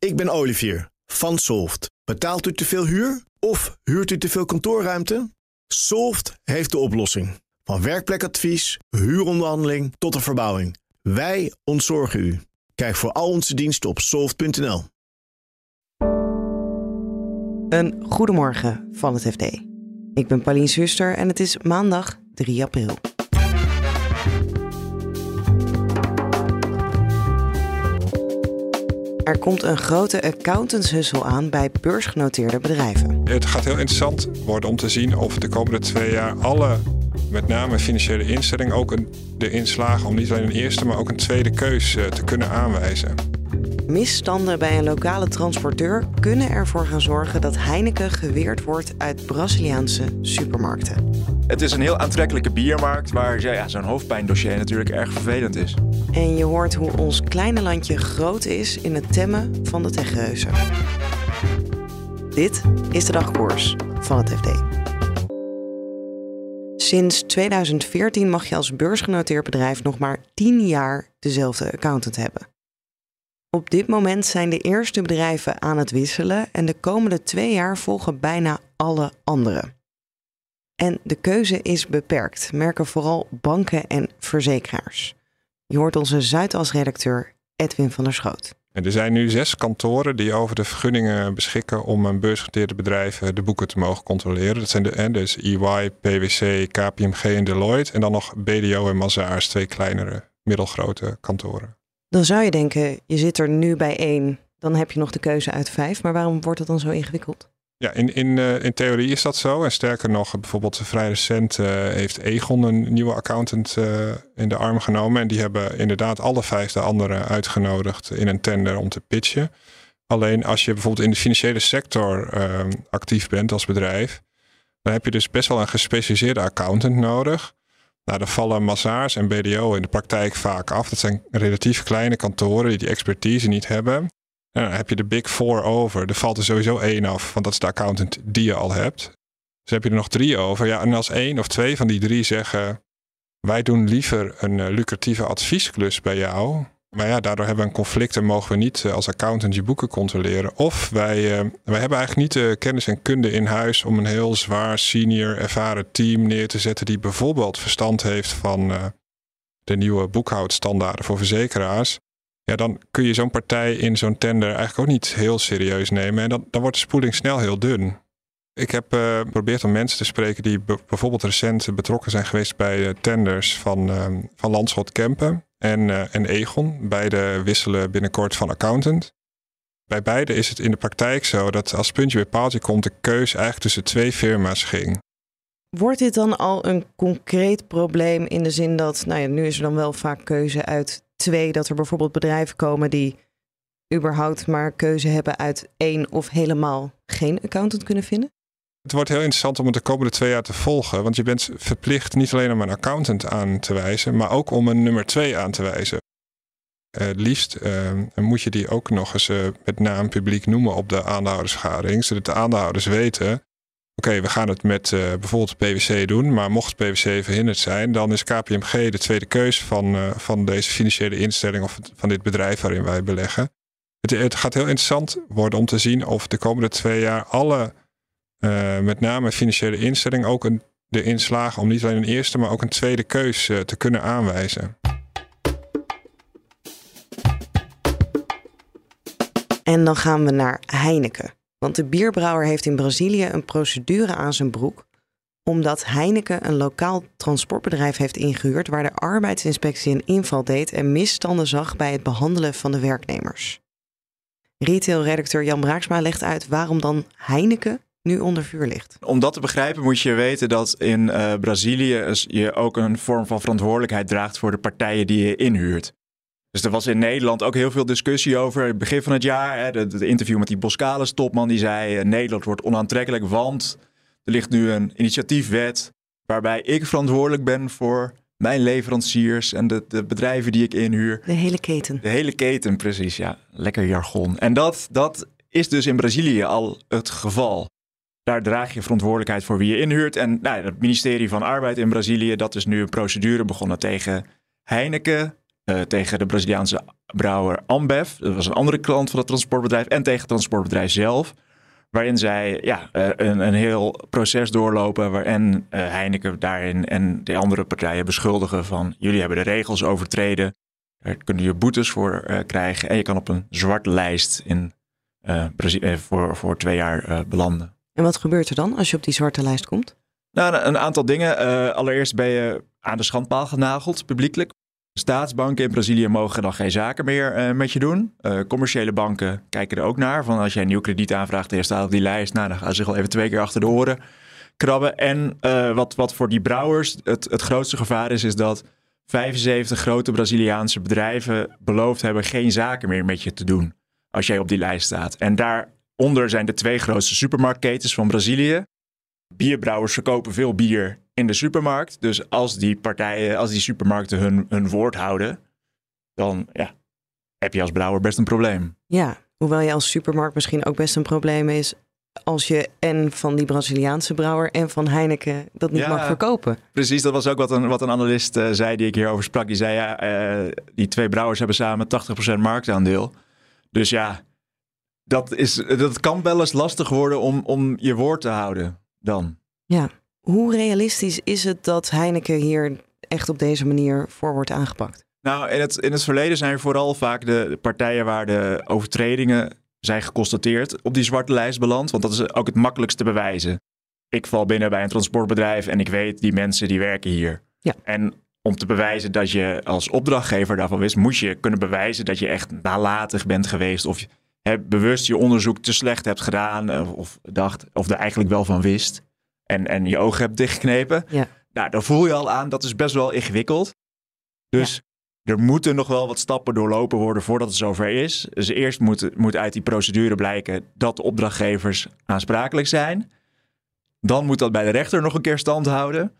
Ik ben Olivier van Solft. Betaalt u te veel huur of huurt u te veel kantoorruimte? Solft heeft de oplossing. Van werkplekadvies, huuronderhandeling tot de verbouwing. Wij ontzorgen u. Kijk voor al onze diensten op soft.nl. Een goedemorgen van het FD. Ik ben Pauline Suster en het is maandag 3 april. Er komt een grote accountantshussel aan bij beursgenoteerde bedrijven. Het gaat heel interessant worden om te zien of de komende twee jaar alle, met name financiële instellingen, ook de inslagen om niet alleen een eerste, maar ook een tweede keus eh, te kunnen aanwijzen. Misstanden bij een lokale transporteur kunnen ervoor gaan zorgen dat Heineken geweerd wordt uit Braziliaanse supermarkten. Het is een heel aantrekkelijke biermarkt waar ja, zo'n hoofdpijndossier natuurlijk erg vervelend is. En je hoort hoe ons kleine landje groot is in het temmen van de techreuzen. Dit is de dagkoers van het FD. Sinds 2014 mag je als beursgenoteerd bedrijf nog maar 10 jaar dezelfde accountant hebben. Op dit moment zijn de eerste bedrijven aan het wisselen en de komende twee jaar volgen bijna alle anderen. En de keuze is beperkt, merken vooral banken en verzekeraars. Je hoort onze Zuidas-redacteur Edwin van der Schoot. er zijn nu zes kantoren die over de vergunningen beschikken om een beursgenoteerde bedrijven de boeken te mogen controleren. Dat zijn de, dus EY, PwC, KPMG en Deloitte. En dan nog BDO en Mazars, twee kleinere, middelgrote kantoren. Dan zou je denken, je zit er nu bij één, dan heb je nog de keuze uit vijf. Maar waarom wordt het dan zo ingewikkeld? Ja, in, in, uh, in theorie is dat zo. En sterker nog, bijvoorbeeld vrij recent uh, heeft Egon een nieuwe accountant uh, in de arm genomen. En die hebben inderdaad alle vijf de anderen uitgenodigd in een tender om te pitchen. Alleen als je bijvoorbeeld in de financiële sector actief bent als bedrijf, dan heb je dus best wel een gespecialiseerde accountant nodig. Nou, dan vallen Mazars en BDO in de praktijk vaak af. Dat zijn relatief kleine kantoren die die expertise niet hebben. En dan heb je de Big Four over. Er valt er sowieso één af, want dat is de accountant die je al hebt. Dus heb je er nog drie over. Ja, en als één of twee van die drie zeggen: Wij doen liever een eh, lucratieve adviesklus bij jou. Maar ja, daardoor hebben we een conflict en mogen we niet eh, als accountant je boeken controleren. Of wij, uh, wij hebben eigenlijk niet de kennis en kunde in huis om een heel zwaar, senior, ervaren team neer te zetten. die bijvoorbeeld verstand heeft van de nieuwe boekhoudstandaarden voor verzekeraars ja, dan kun je zo'n partij in zo'n tender eigenlijk ook niet heel serieus nemen. En dan, dan wordt de spoeling snel heel dun. Ik heb geprobeerd om mensen te spreken die bijvoorbeeld recent betrokken zijn geweest bij tenders van, van Landschot Kempen en, uh, en Egon. Beide wisselen binnenkort van accountant. Bij beide is het in de praktijk zo dat als puntje bij paaltje komt, de keus eigenlijk tussen twee firma's ging. Wordt dit dan al een concreet probleem in de zin dat, nou ja, nu is er dan wel vaak keuze uit Twee, dat er bijvoorbeeld bedrijven komen die überhaupt maar keuze hebben uit één of helemaal geen accountant kunnen vinden? Het wordt heel interessant om het de komende twee jaar te volgen. Want je bent verplicht niet alleen om een accountant aan te wijzen, maar ook om een nummer twee aan te wijzen. Uh, liefst uh, moet je die ook nog eens uh, met naam publiek noemen op de aandeelhoudersvergadering. Zodat de aandeelhouders weten Oké, we gaan het met uh, bijvoorbeeld PwC doen, maar mocht PwC verhinderd zijn, dan is KPMG de tweede keus van, van deze financiële instelling of van dit bedrijf waarin wij beleggen. Het, het, gaat heel interessant worden om te zien of de komende twee jaar alle, uh, met name financiële instellingen, ook een, de inslagen om niet alleen een eerste, maar ook een tweede keus te kunnen aanwijzen. En dan gaan we naar Heineken. Want de bierbrouwer heeft in Brazilië een procedure aan zijn broek omdat Heineken een lokaal transportbedrijf heeft ingehuurd waar de arbeidsinspectie een inval deed en misstanden zag bij het behandelen van de werknemers. Retailredacteur Jan Braaksma legt uit waarom dan Heineken nu onder vuur ligt. Om dat te begrijpen moet je weten dat in uh, Brazilië je ook een vorm van verantwoordelijkheid draagt voor de partijen die je inhuurt. Dus er was in Nederland ook heel veel discussie over. Het begin van het jaar, hè, de, interview met die Boskalis topman, die zei: eh, Nederland wordt onaantrekkelijk, want er ligt nu een initiatiefwet waarbij ik verantwoordelijk ben voor mijn leveranciers en de, de, bedrijven die ik inhuur. De hele keten. De hele keten, precies, ja. Lekker jargon. En dat, dat is dus in Brazilië al het geval. Daar draag je verantwoordelijkheid voor wie je inhuurt. En nou, het ministerie van Arbeid in Brazilië, dat is nu een procedure begonnen tegen Heineken, uh, tegen de Braziliaanse brouwer Ambev. Dat was een andere klant van het transportbedrijf. En tegen het transportbedrijf zelf. Waarin zij ja, uh, een, een heel proces doorlopen. Waarin Heineken daarin en de andere partijen beschuldigen van... jullie hebben de regels overtreden. Daar kunnen je boetes voor krijgen. En je kan op een zwarte lijst in, voor, voor twee jaar belanden. En wat gebeurt er dan als je op die zwarte lijst komt? Nou, een aantal dingen. allereerst ben je aan de schandpaal genageld, publiekelijk. Staatsbanken in Brazilië mogen dan geen zaken meer uh, met je doen. Uh, commerciële banken kijken er ook naar. Van als jij een nieuw krediet aanvraagt en je staat op die lijst, nou, dan gaan ze zich wel even twee keer achter de oren krabben. En wat, wat voor die brouwers het, het grootste gevaar is, is dat 75 grote Braziliaanse bedrijven beloofd hebben geen zaken meer met je te doen als jij op die lijst staat. En daaronder zijn de twee grootste supermarktketens van Brazilië. Bierbrouwers verkopen veel bier in de supermarkt. Dus als die partijen, als die supermarkten hun, hun woord houden, dan ja, heb je als brouwer best een probleem. Ja, hoewel je als supermarkt misschien ook best een probleem is als je en van die Braziliaanse brouwer en van Heineken dat niet mag verkopen. Precies, dat was ook wat een, wat een analist uh, zei die ik hierover sprak. Die zei ja, uh, die twee brouwers hebben samen 80% marktaandeel. Dus ja, dat, is, dat kan wel eens lastig worden om, om je woord te houden dan. Ja, hoe realistisch is het dat Heineken hier echt op deze manier voor wordt aangepakt? Nou, in het, in het verleden zijn vooral vaak de partijen waar de overtredingen zijn geconstateerd op die zwarte lijst beland. Want dat is ook het makkelijkste bewijzen. Ik val binnen bij een transportbedrijf en ik weet die mensen die werken hier. Ja. En om te bewijzen dat je als opdrachtgever daarvan wist, moest je kunnen bewijzen dat je echt nalatig bent geweest. Of je bewust je onderzoek te slecht hebt gedaan. Eh, of dacht, of er eigenlijk wel van wist en, en je ogen hebt dichtgeknepen. Ja. Nou, dan voel je al aan, dat is best wel ingewikkeld. Dus er moeten nog wel wat stappen doorlopen worden voordat het zover is. Dus eerst moet, moet uit die procedure blijken dat de opdrachtgevers aansprakelijk zijn. Dan moet dat bij de rechter nog een keer stand houden.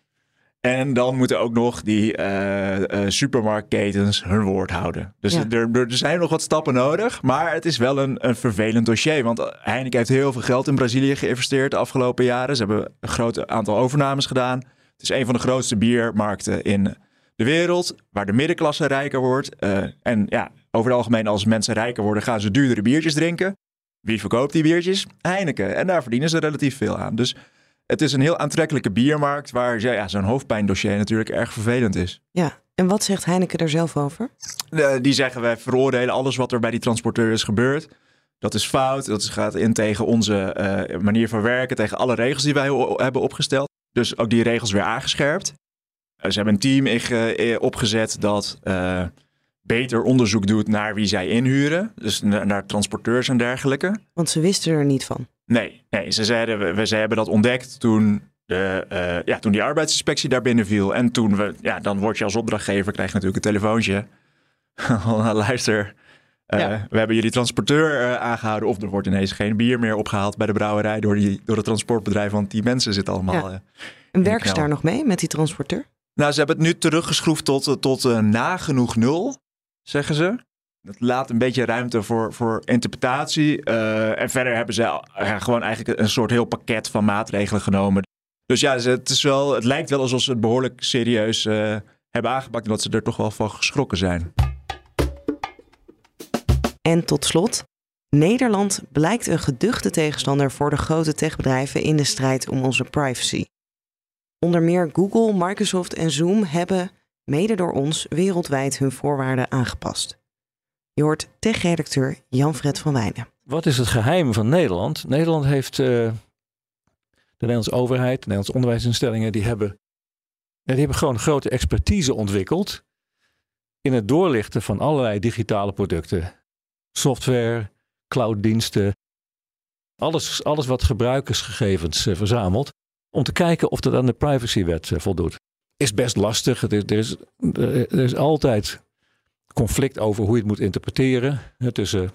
En dan moeten ook nog die uh, uh, supermarktketens hun woord houden. Dus er, er, zijn nog wat stappen nodig. Maar het is wel een, een vervelend dossier. Want Heineken heeft heel veel geld in Brazilië geïnvesteerd de afgelopen jaren. Ze hebben een groot aantal overnames gedaan. Het is een van de grootste biermarkten in de wereld. Waar de middenklasse rijker wordt. Uh, en ja, over het algemeen als mensen rijker worden gaan ze duurdere biertjes drinken. Wie verkoopt die biertjes? Heineken. En daar verdienen ze relatief veel aan. Dus het is een heel aantrekkelijke biermarkt waar ja, zo'n hoofdpijndossier natuurlijk erg vervelend is. Ja, en wat zegt Heineken er zelf over? die zeggen wij veroordelen alles wat er bij die transporteur is gebeurd. Dat is fout, dat gaat in tegen onze uh, manier van werken, tegen alle regels die wij hebben opgesteld. Dus ook die regels weer aangescherpt. Uh, ze hebben een team uh, opgezet dat beter onderzoek doet naar wie zij inhuren. Dus naar, naar transporteurs en dergelijke. Want ze wisten er niet van. Nee, nee ze zeiden, we, we, ze hebben dat ontdekt toen, de, uh, ja, toen die arbeidsinspectie daar binnen viel. En toen we, ja, dan word je als opdrachtgever, krijg je natuurlijk een telefoontje. Luister, uh, we hebben jullie transporteur uh, aangehouden. Of er wordt ineens geen bier meer opgehaald bij de brouwerij door, die, door het transportbedrijf. Want die mensen zitten allemaal. Ja. en werken ze daar nog mee met die transporteur? Nou, ze hebben het nu teruggeschroefd tot, tot nagenoeg nul, zeggen ze. Dat laat een beetje ruimte voor, voor interpretatie. Uh, en verder hebben ze gewoon eigenlijk een soort heel pakket van maatregelen genomen. Dus ja, het, is wel, het lijkt wel alsof ze het behoorlijk serieus uh, hebben aangepakt. En dat ze er toch wel van geschrokken zijn. En tot slot. Nederland blijkt een geduchte tegenstander voor de grote techbedrijven in de strijd om onze privacy. Onder meer Google, Microsoft en Zoom hebben, mede door ons, wereldwijd hun voorwaarden aangepast. Je hoort tech-redacteur Jan-Fred van Wijnen. Wat is het geheim van Nederland? Nederland heeft uh, de Nederlandse overheid, de Nederlandse onderwijsinstellingen, die hebben, die hebben gewoon grote expertise ontwikkeld in het doorlichten van allerlei digitale producten. Software, clouddiensten, alles, alles wat gebruikersgegevens uh, verzamelt, om te kijken of dat aan de privacywet uh, voldoet. Is best lastig. Er is, er is altijd conflict over hoe je het moet interpreteren. tussen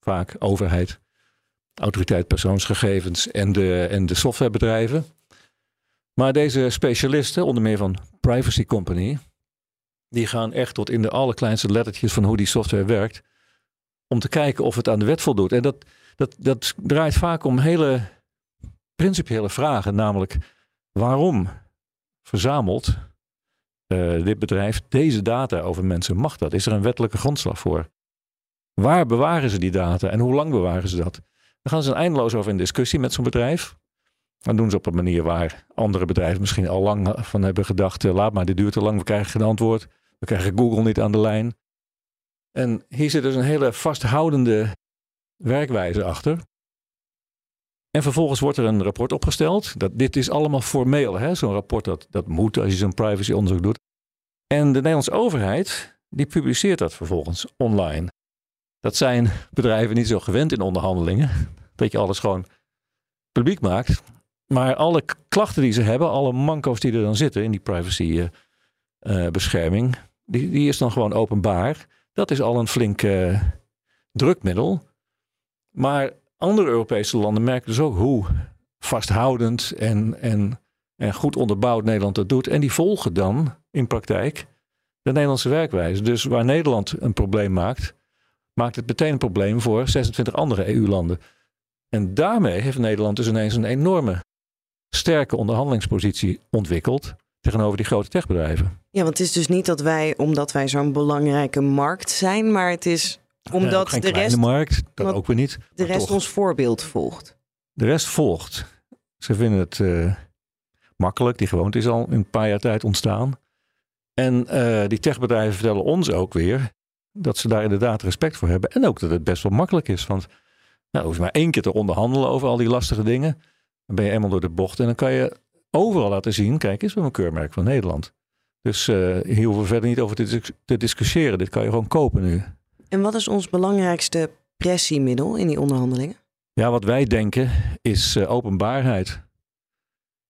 vaak overheid, autoriteit persoonsgegevens en de, en de softwarebedrijven. Maar deze specialisten, onder meer van Privacy Company, die gaan echt tot in de allerkleinste lettertjes van hoe die software werkt. Om te kijken of het aan de wet voldoet. En dat, dat, dat draait vaak om hele principiële vragen. Namelijk, waarom verzamelt eh, dit bedrijf deze data over mensen? Mag dat? Is er een wettelijke grondslag voor? Waar bewaren ze die data en hoe lang bewaren ze dat? Dan gaan ze eindeloos over in discussie met zo'n bedrijf. Dan doen ze op een manier waar andere bedrijven misschien al lang van hebben gedacht: eh, laat maar, dit duurt te lang, we krijgen geen antwoord. We krijgen Google niet aan de lijn. En hier zit dus een hele vasthoudende werkwijze achter. En vervolgens wordt er een rapport opgesteld. Dat, dit is allemaal formeel. Zo'n rapport dat, dat moet als je zo'n privacyonderzoek doet. En de Nederlandse overheid die publiceert dat vervolgens online. Dat zijn bedrijven niet zo gewend in onderhandelingen. Dat je alles gewoon publiek maakt. Maar alle klachten die ze hebben, alle manco's die er dan zitten in die privacybescherming, uh, die, die is dan gewoon openbaar. Dat is al een flink uh, drukmiddel. Maar andere Europese landen merken dus ook hoe vasthoudend en, en, en goed onderbouwd Nederland dat doet. En die volgen dan in praktijk de Nederlandse werkwijze. Dus waar Nederland een probleem maakt, maakt het meteen een probleem voor 26 andere EU-landen. En daarmee heeft Nederland dus ineens een enorme sterke onderhandelingspositie ontwikkeld tegenover die grote techbedrijven. Ja, want het is dus niet dat wij, omdat wij zo'n belangrijke markt zijn, maar het is omdat de rest. markt, dat ook weer niet. De rest ons voorbeeld volgt. De rest volgt. Ze vinden het uh, makkelijk. Die gewoonte is al een paar jaar tijd ontstaan. En uh, die techbedrijven vertellen ons ook weer dat ze daar inderdaad respect voor hebben. En ook dat het best wel makkelijk is. Want nou, hoef je maar één keer te onderhandelen over al die lastige dingen. Dan ben je eenmaal door de bocht. En dan kan je overal laten zien: kijk eens, we hebben een keurmerk van Nederland. Dus uh, hier hoeven we verder niet over te, te discussiëren. Dit kan je gewoon kopen nu. En wat is ons belangrijkste pressiemiddel in die onderhandelingen? Ja, wat wij denken is uh, openbaarheid.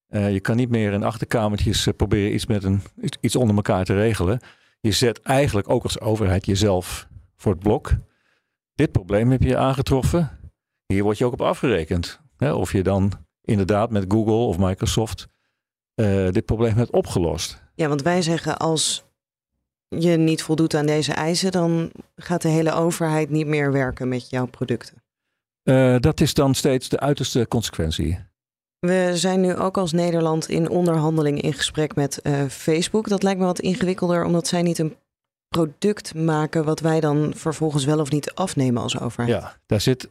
Uh, je kan niet meer in achterkamertjes uh, proberen iets, met een, iets onder elkaar te regelen. Je zet eigenlijk ook als overheid jezelf voor het blok. Dit probleem heb je aangetroffen. Hier word je ook op afgerekend. Hè, of je dan inderdaad met Google of Microsoft dit probleem hebt opgelost. Ja, want wij zeggen als je niet voldoet aan deze eisen, dan gaat de hele overheid niet meer werken met jouw producten. Uh, dat is dan steeds de uiterste consequentie. We zijn nu ook als Nederland in onderhandeling in gesprek met uh, Facebook. Dat lijkt me wat ingewikkelder, omdat zij niet een product maken wat wij dan vervolgens wel of niet afnemen als overheid. Ja, daar zit,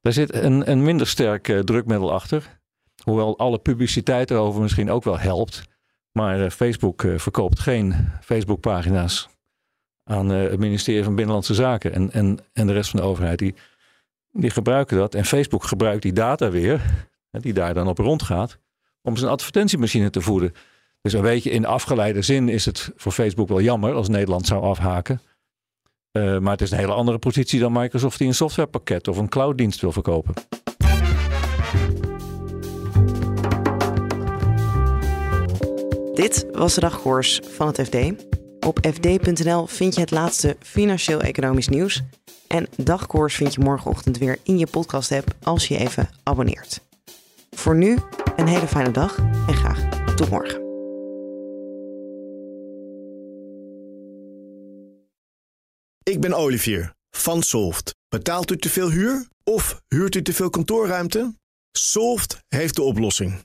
daar zit een, een minder sterk uh, drukmiddel achter. Hoewel alle publiciteit erover misschien ook wel helpt. Maar uh, Facebook uh, verkoopt geen Facebookpagina's aan uh, het ministerie van Binnenlandse Zaken en, en, en de rest van de overheid. Die, die gebruiken dat. En Facebook gebruikt die data weer, die daar dan op rondgaat, om zijn advertentiemachine te voeden. Dus een beetje in afgeleide zin is het voor Facebook wel jammer als Nederland zou afhaken. maar het is een hele andere positie dan Microsoft die een softwarepakket of een clouddienst wil verkopen. Dit was de dagkoers van het FD. Op fd.nl vind je het laatste financieel-economisch nieuws. En dagkoers vind je morgenochtend weer in je podcast-app als je even abonneert. Voor nu een hele fijne dag en graag tot morgen. Ik ben Olivier van Solft. Betaalt u te veel huur of huurt u te veel kantoorruimte? Solft heeft de oplossing.